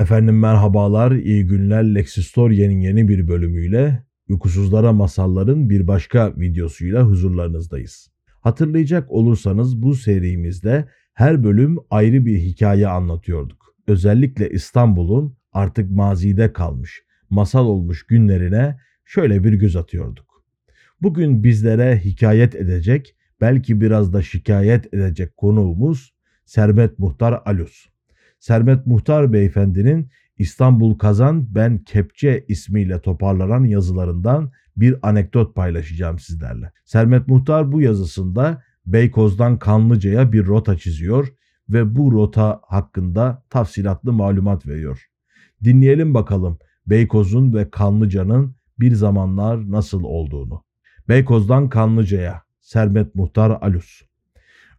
Efendim merhabalar, iyi günler. Lexistoria'nın yeni bir bölümüyle Uykusuzlara Masalların bir başka videosuyla huzurlarınızdayız. Hatırlayacak olursanız bu serimizde her bölüm ayrı bir hikaye anlatıyorduk. Özellikle İstanbul'un artık mazide kalmış, masal olmuş günlerine şöyle bir göz atıyorduk. Bugün bizlere hikayet edecek, belki biraz da şikayet edecek konuğumuz Sermet Muhtar Alus. Sermet Muhtar Beyefendinin İstanbul Kazan Ben Kepçe ismiyle toparlanan yazılarından bir anekdot paylaşacağım sizlerle. Sermet Muhtar bu yazısında Beykoz'dan Kanlıca'ya bir rota çiziyor ve bu rota hakkında tafsilatlı malumat veriyor. Dinleyelim bakalım Beykoz'un ve Kanlıca'nın bir zamanlar nasıl olduğunu. Beykoz'dan Kanlıca'ya Sermet Muhtar Alus.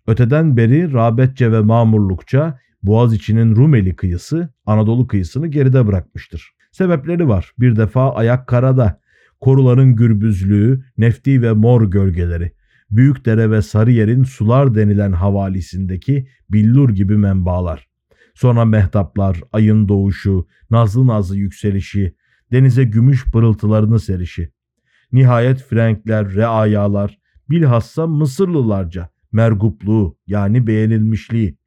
Öteden beri rağbetçe ve mamurlukça Boğaziçi'nin Rumeli kıyısı Anadolu kıyısını geride bırakmıştır. Sebepleri var. Bir defa ayak karada, koruların gürbüzlüğü, nefti ve mor gölgeleri, Büyükdere ve Sarıyer'in sular denilen havalisindeki billur gibi menbalar. Sonra mehtaplar, ayın doğuşu, nazlı nazlı yükselişi, denize gümüş pırıltılarını serişi. Nihayet Frenkler, reayalar, bilhassa Mısırlılarca mergupluğu yani beğenilmişliği.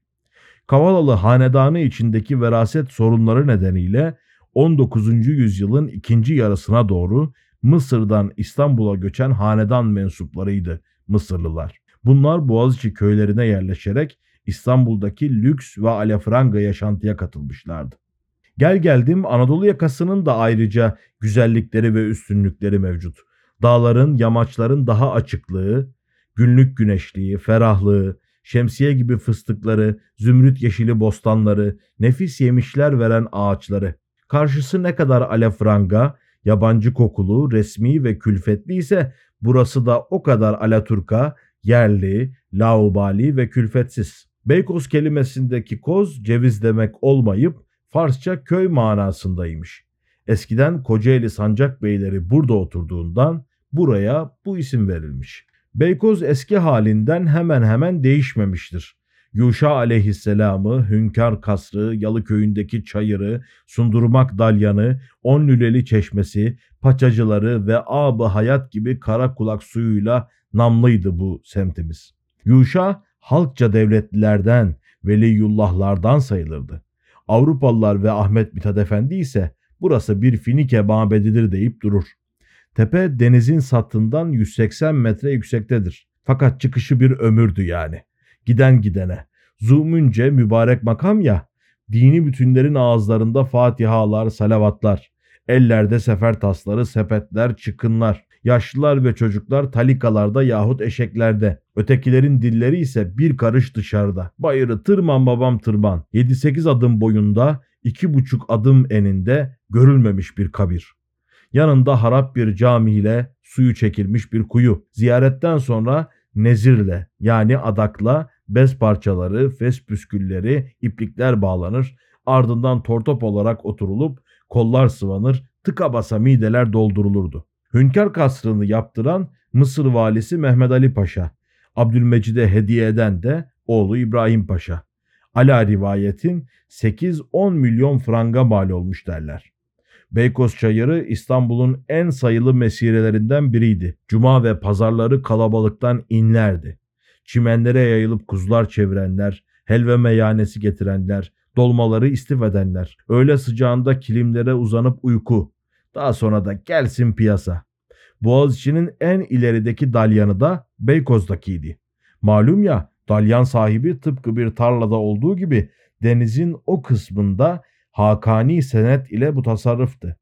Kavalalı hanedanı içindeki veraset sorunları nedeniyle 19. yüzyılın ikinci yarısına doğru Mısır'dan İstanbul'a göçen hanedan mensuplarıydı Mısırlılar. Bunlar Boğaziçi köylerine yerleşerek İstanbul'daki lüks ve alafranga yaşantıya katılmışlardı. Gel geldim Anadolu yakasının da ayrıca güzellikleri ve üstünlükleri mevcut. Dağların, yamaçların daha açıklığı, günlük güneşliği, ferahlığı, şemsiye gibi fıstıkları, zümrüt yeşili bostanları, nefis yemişler veren ağaçları. Karşısı ne kadar alafranga, yabancı kokulu, resmi ve külfetli ise burası da o kadar alaturka, yerli, laubali ve külfetsiz. Beykoz kelimesindeki koz ceviz demek olmayıp Farsça köy manasındaymış. Eskiden Kocaeli sancak beyleri burada oturduğundan buraya bu isim verilmiş. Beykoz eski halinden hemen hemen değişmemiştir. Yuşa aleyhisselamı, Hünkar Kasrı, Yalıköy'ündeki çayırı, Sundurmak Dalyanı, On Lüleli Çeşmesi, Paçacıları ve Ab-ı Hayat gibi kara kulak suyuyla namlıydı bu semtimiz. Yuşa halkça devletlilerden, veliyullahlardan sayılırdı. Avrupalılar ve Ahmet Mithat Efendi ise burası bir Finike mabedidir deyip durur. Tepe denizin sattığından 180 metre yüksektedir. Fakat çıkışı bir ömürdü yani. Giden gidene. Zumunce mübarek makam ya, dini bütünlerin ağızlarında fatihalar, salavatlar, ellerde sefer tasları, sepetler, çıkınlar, yaşlılar ve çocuklar talikalarda yahut eşeklerde, ötekilerin dilleri ise bir karış dışarıda. Bayırı tırman babam tırman, 7-8 adım boyunda, 2,5 adım eninde görülmemiş bir kabir. Yanında harap bir camiyle suyu çekilmiş bir kuyu. Ziyaretten sonra nezirle yani adakla bez parçaları, fes püskülleri, iplikler bağlanır. Ardından tortop olarak oturulup kollar sıvanır, tıka basa mideler doldurulurdu. Hünkar kasrını yaptıran Mısır valisi Mehmet Ali Paşa, Abdülmecid'e hediye eden de oğlu İbrahim Paşa. Ala rivayetin 8-10 milyon franga mal olmuş derler. Beykoz Çayırı İstanbul'un en sayılı mesirelerinden biriydi. Cuma ve pazarları kalabalıktan inlerdi. Çimenlere yayılıp kuzular çevirenler, helve meyhanesi getirenler, dolmaları istif edenler, öğle sıcağında kilimlere uzanıp uyku, daha sonra da gelsin piyasa. Boğaziçi'nin en ilerideki dalyanı da Beykoz'dakiydi. Malum ya dalyan sahibi tıpkı bir tarlada olduğu gibi denizin o kısmında Hakani senet ile bu tasarruftı.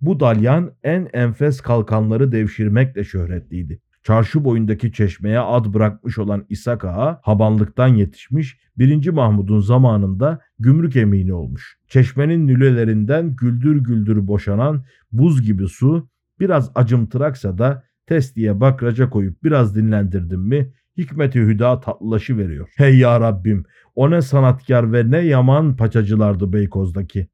Bu dalyan en enfes kalkanları devşirmekle şöhretliydi. Çarşı boyundaki çeşmeye ad bırakmış olan İshak Ağa, habanlıktan yetişmiş 1. Mahmud'un zamanında gümrük emini olmuş. Çeşmenin nülelerinden güldür güldür boşanan buz gibi su biraz acımtıraksa da testiye bakraca koyup biraz dinlendirdim mi hikmeti hüda tatlılaşı veriyor. Hey ya Rabbim o ne sanatkar ve ne yaman paçacılardı Beykoz'daki.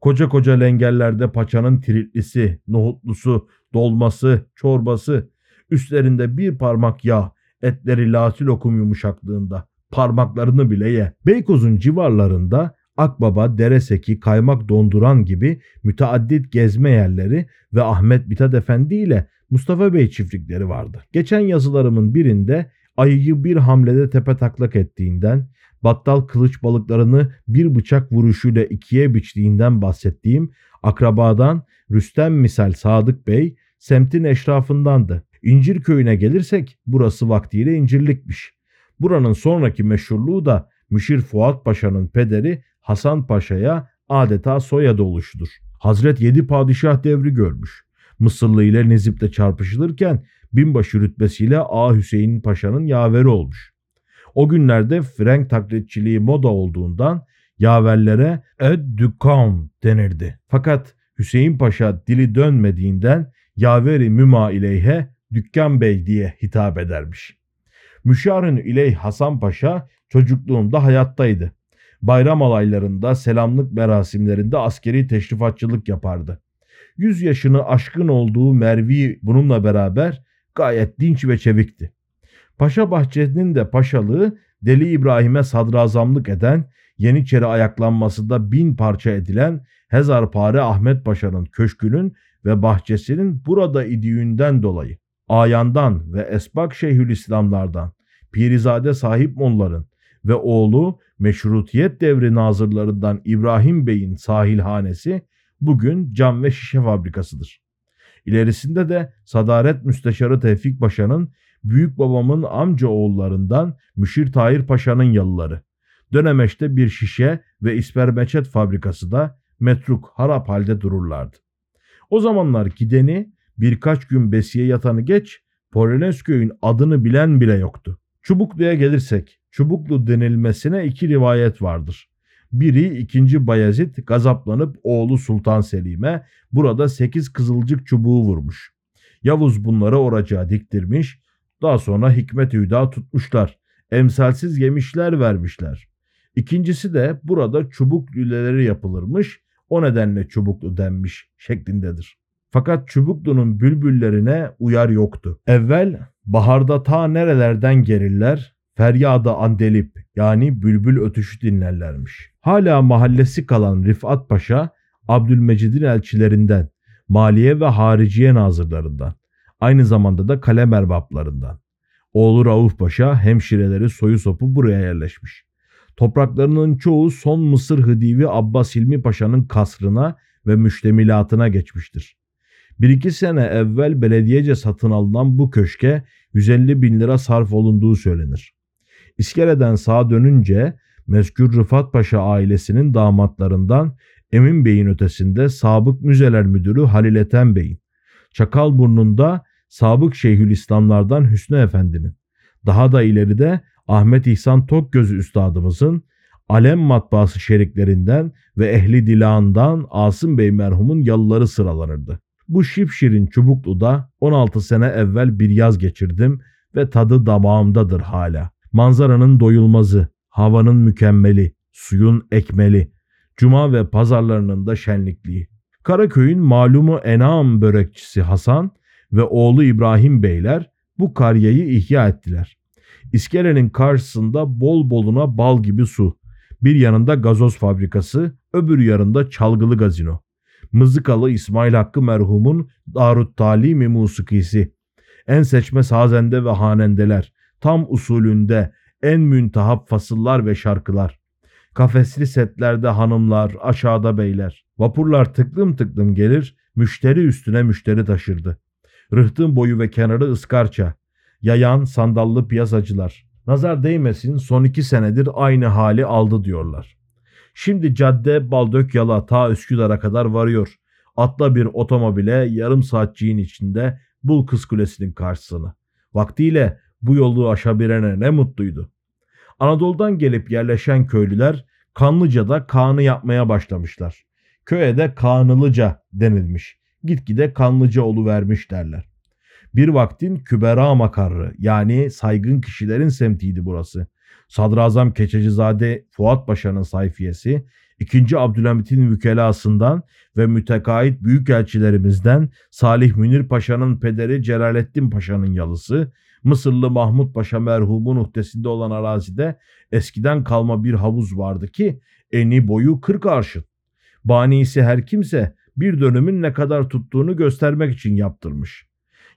Koca koca lengellerde paçanın tiritlisi, nohutlusu, dolması, çorbası, üstlerinde bir parmak yağ, etleri lati lokum yumuşaklığında, parmaklarını bile ye. Beykoz'un civarlarında Akbaba, Dereseki, Kaymak Donduran gibi müteaddit gezme yerleri ve Ahmet Mithat Efendi ile Mustafa Bey çiftlikleri vardı. Geçen yazılarımın birinde ayıyı bir hamlede tepe taklak ettiğinden, battal kılıç balıklarını bir bıçak vuruşuyla ikiye biçtiğinden bahsettiğim akrabadan Rüstem misal Sadık Bey semtin eşrafındandı. İncir köyüne gelirsek burası vaktiyle incirlikmiş. Buranın sonraki meşhurluğu da Müşir Fuat Paşa'nın pederi Hasan Paşa'ya adeta soyadı oluşudur. Hazret yedi padişah devri görmüş. Mısırlı ile Nezip'te çarpışılırken binbaşı rütbesiyle A. Hüseyin Paşa'nın yaveri olmuş. O günlerde Frank taklitçiliği moda olduğundan yaverlere Ed Ducan denirdi. Fakat Hüseyin Paşa dili dönmediğinden yaveri müma ileyhe Dükkan Bey diye hitap edermiş. Müşarın iley Hasan Paşa çocukluğunda hayattaydı. Bayram alaylarında, selamlık merasimlerinde askeri teşrifatçılık yapardı. Yüz yaşını aşkın olduğu Mervi bununla beraber gayet dinç ve çevikti. Paşa Bahçeli'nin de paşalığı Deli İbrahim'e sadrazamlık eden, Yeniçeri ayaklanmasında bin parça edilen Hezarpare Ahmet Paşa'nın köşkünün ve bahçesinin burada idüğünden dolayı Ayan'dan ve Esbak Şeyhülislamlardan, Pirizade sahip Molların ve oğlu meşrutiyet devri nazırlarından İbrahim Bey'in sahilhanesi bugün cam ve şişe fabrikasıdır. İlerisinde de Sadaret Müsteşarı Tevfik Paşa'nın büyük babamın amca oğullarından Müşir Tahir Paşa'nın yalıları. Dönemeç'te bir şişe ve ispermeçet fabrikası da metruk harap halde dururlardı. O zamanlar gideni birkaç gün besiye yatanı geç Polonezköy'ün adını bilen bile yoktu. Çubuklu'ya gelirsek Çubuklu denilmesine iki rivayet vardır. Biri 2. Bayezid gazaplanıp oğlu Sultan Selim'e burada 8 kızılcık çubuğu vurmuş. Yavuz bunları oracağa diktirmiş, daha sonra hikmet hüda tutmuşlar. Emsalsiz yemişler vermişler. İkincisi de burada çubuk lüleleri yapılırmış, o nedenle çubuklu denmiş şeklindedir. Fakat Çubuklu'nun bülbüllerine uyar yoktu. Evvel baharda ta nerelerden gelirler, feryada andelip yani bülbül ötüşü dinlerlermiş. Hala mahallesi kalan Rifat Paşa, Abdülmecid'in elçilerinden, maliye ve hariciye nazırlarından, aynı zamanda da kalem erbaplarından. Oğlu Rauf Paşa hemşireleri soyu sopu buraya yerleşmiş. Topraklarının çoğu son Mısır Hıdivi Abbas Hilmi Paşa'nın kasrına ve müştemilatına geçmiştir. Bir iki sene evvel belediyece satın alınan bu köşke 150 bin lira sarf olunduğu söylenir. İskele'den sağa dönünce Mezkür Rıfat Paşa ailesinin damatlarından Emin Bey'in ötesinde Sabık Müzeler Müdürü Halil Ethem Bey'in, Çakalburnu'nda Sabık Şeyhülislamlardan Hüsnü Efendi'nin, daha da ileride Ahmet İhsan Tokgözü Üstadımızın Alem matbaası şeriklerinden ve ehli dilağından Asım Bey merhumun yalıları sıralanırdı. Bu şipşirin Çubuklu'da 16 sene evvel bir yaz geçirdim ve tadı damağımdadır hala. Manzaranın doyulmazı, havanın mükemmeli, suyun ekmeli, cuma ve pazarlarının da şenlikliği. Karaköy'ün malumu enam börekçisi Hasan ve oğlu İbrahim Beyler bu karyayı ihya ettiler. İskelenin karşısında bol boluna bal gibi su. Bir yanında gazoz fabrikası, öbür yanında çalgılı gazino. Mızıkalı İsmail Hakkı merhumun Darut Talimi musikisi. En seçme sazende ve hanendeler. Tam usulünde en müntahap fasıllar ve şarkılar. Kafesli setlerde hanımlar, aşağıda beyler. Vapurlar tıklım tıklım gelir, müşteri üstüne müşteri taşırdı. Rıhtın boyu ve kenarı ıskarça. Yayan, sandallı piyasacılar. Nazar değmesin son iki senedir aynı hali aldı diyorlar. Şimdi cadde Baldök Yala ta Üsküdar'a kadar varıyor. Atla bir otomobile yarım saatçiğin içinde bul Kız Kulesi'nin karşısını. Vaktiyle bu yolu aşabilene ne mutluydu. Anadolu'dan gelip yerleşen köylüler Kanlıca'da Kaan'ı yapmaya başlamışlar. Köye de Kanılıca denilmiş. Gitgide Kanlıca vermiş derler. Bir vaktin kübera makarrı yani saygın kişilerin semtiydi burası. Sadrazam Keçecizade Fuat Paşa'nın sayfiyesi, 2. Abdülhamit'in vükelasından ve mütekait büyükelçilerimizden Salih Münir Paşa'nın pederi Celalettin Paşa'nın yalısı, Mısırlı Mahmut Paşa merhumun uhdesinde olan arazide eskiden kalma bir havuz vardı ki Eni boyu 40 arşın. Banisi her kimse bir dönümün ne kadar tuttuğunu göstermek için yaptırmış.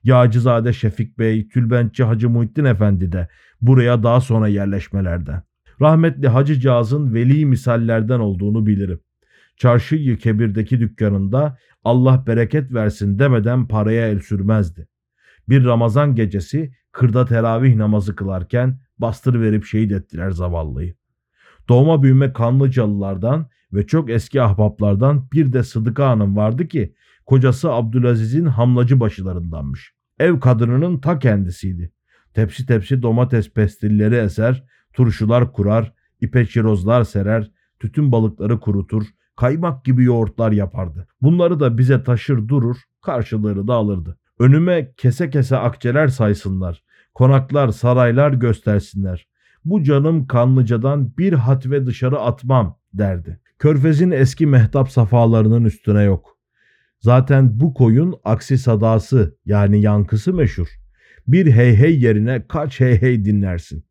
Yağcızade Şefik Bey, Tülbentçi Hacı Muhittin Efendi de buraya daha sonra yerleşmelerde. Rahmetli Hacı Caz'ın veli misallerden olduğunu bilirim. Çarşı Kebir'deki dükkanında Allah bereket versin demeden paraya el sürmezdi. Bir Ramazan gecesi kırda teravih namazı kılarken bastır verip şehit ettiler zavallıyı. Doğma büyüme Kanlıcalılardan ve çok eski ahbaplardan bir de Sıdıka Hanım vardı ki kocası Abdülaziz'in hamlacı başılarındanmış. Ev kadınının ta kendisiydi. Tepsi tepsi domates pestilleri eser, turşular kurar, ipeçirozlar serer, tütün balıkları kurutur, kaymak gibi yoğurtlar yapardı. Bunları da bize taşır durur, karşılığını da alırdı. Önüme kese kese akçeler saysınlar, konaklar, saraylar göstersinler. Bu canım kanlıcadan bir hatve dışarı atmam derdi. Körfez'in eski mehtap safalarının üstüne yok. Zaten bu koyun aksi sadası yani yankısı meşhur. Bir hey hey yerine kaç hey hey dinlersin.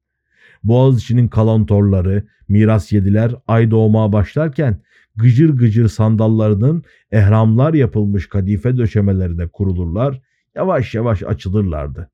Boğaziçi'nin kalantorları, miras yediler ay doğmaya başlarken gıcır gıcır sandallarının ehramlar yapılmış kadife döşemelerine kurulurlar, yavaş yavaş açılırlardı.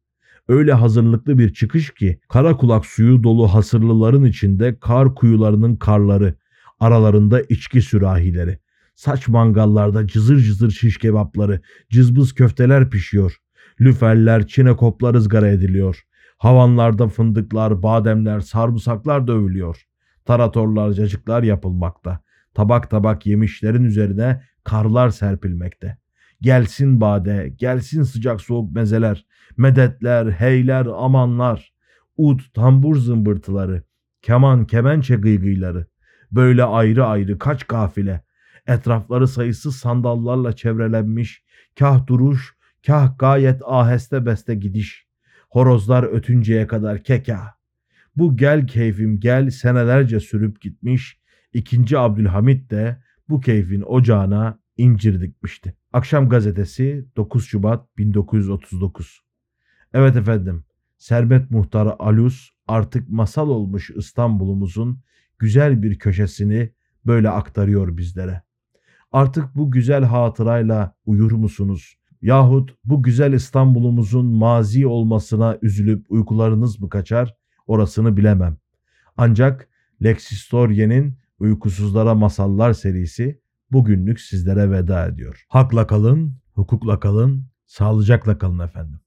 Öyle hazırlıklı bir çıkış ki kara kulak suyu dolu hasırlıların içinde kar kuyularının karları, aralarında içki sürahileri, saç mangallarda cızır cızır şiş kebapları, cızbız köfteler pişiyor, lüferler, çinekoplar ızgara ediliyor, havanlarda fındıklar, bademler, sarımsaklar dövülüyor, taratorlar, cacıklar yapılmakta, tabak tabak yemişlerin üzerine karlar serpilmekte. Gelsin bade, gelsin sıcak soğuk mezeler, medetler, heyler, amanlar, ud, tambur zımbırtıları, keman, kemençe gıygıyları, böyle ayrı ayrı kaç kafile, etrafları sayısız sandallarla çevrelenmiş, kah duruş, kah gayet aheste beste gidiş, horozlar ötünceye kadar keka. Bu gel keyfim gel senelerce sürüp gitmiş, ikinci Abdülhamit de bu keyfin ocağına incir dikmişti. Akşam gazetesi 9 Şubat 1939. Evet efendim, Sermet Muhtar Alus artık masal olmuş İstanbul'umuzun güzel bir köşesini böyle aktarıyor bizlere. Artık bu güzel hatırayla uyur musunuz? Yahut bu güzel İstanbul'umuzun mazi olmasına üzülüp uykularınız mı kaçar? Orasını bilemem. Ancak Lex Historie'nin Uykusuzlara Masallar serisi bugünlük sizlere veda ediyor. Hakla kalın, hukukla kalın, sağlıcakla kalın efendim.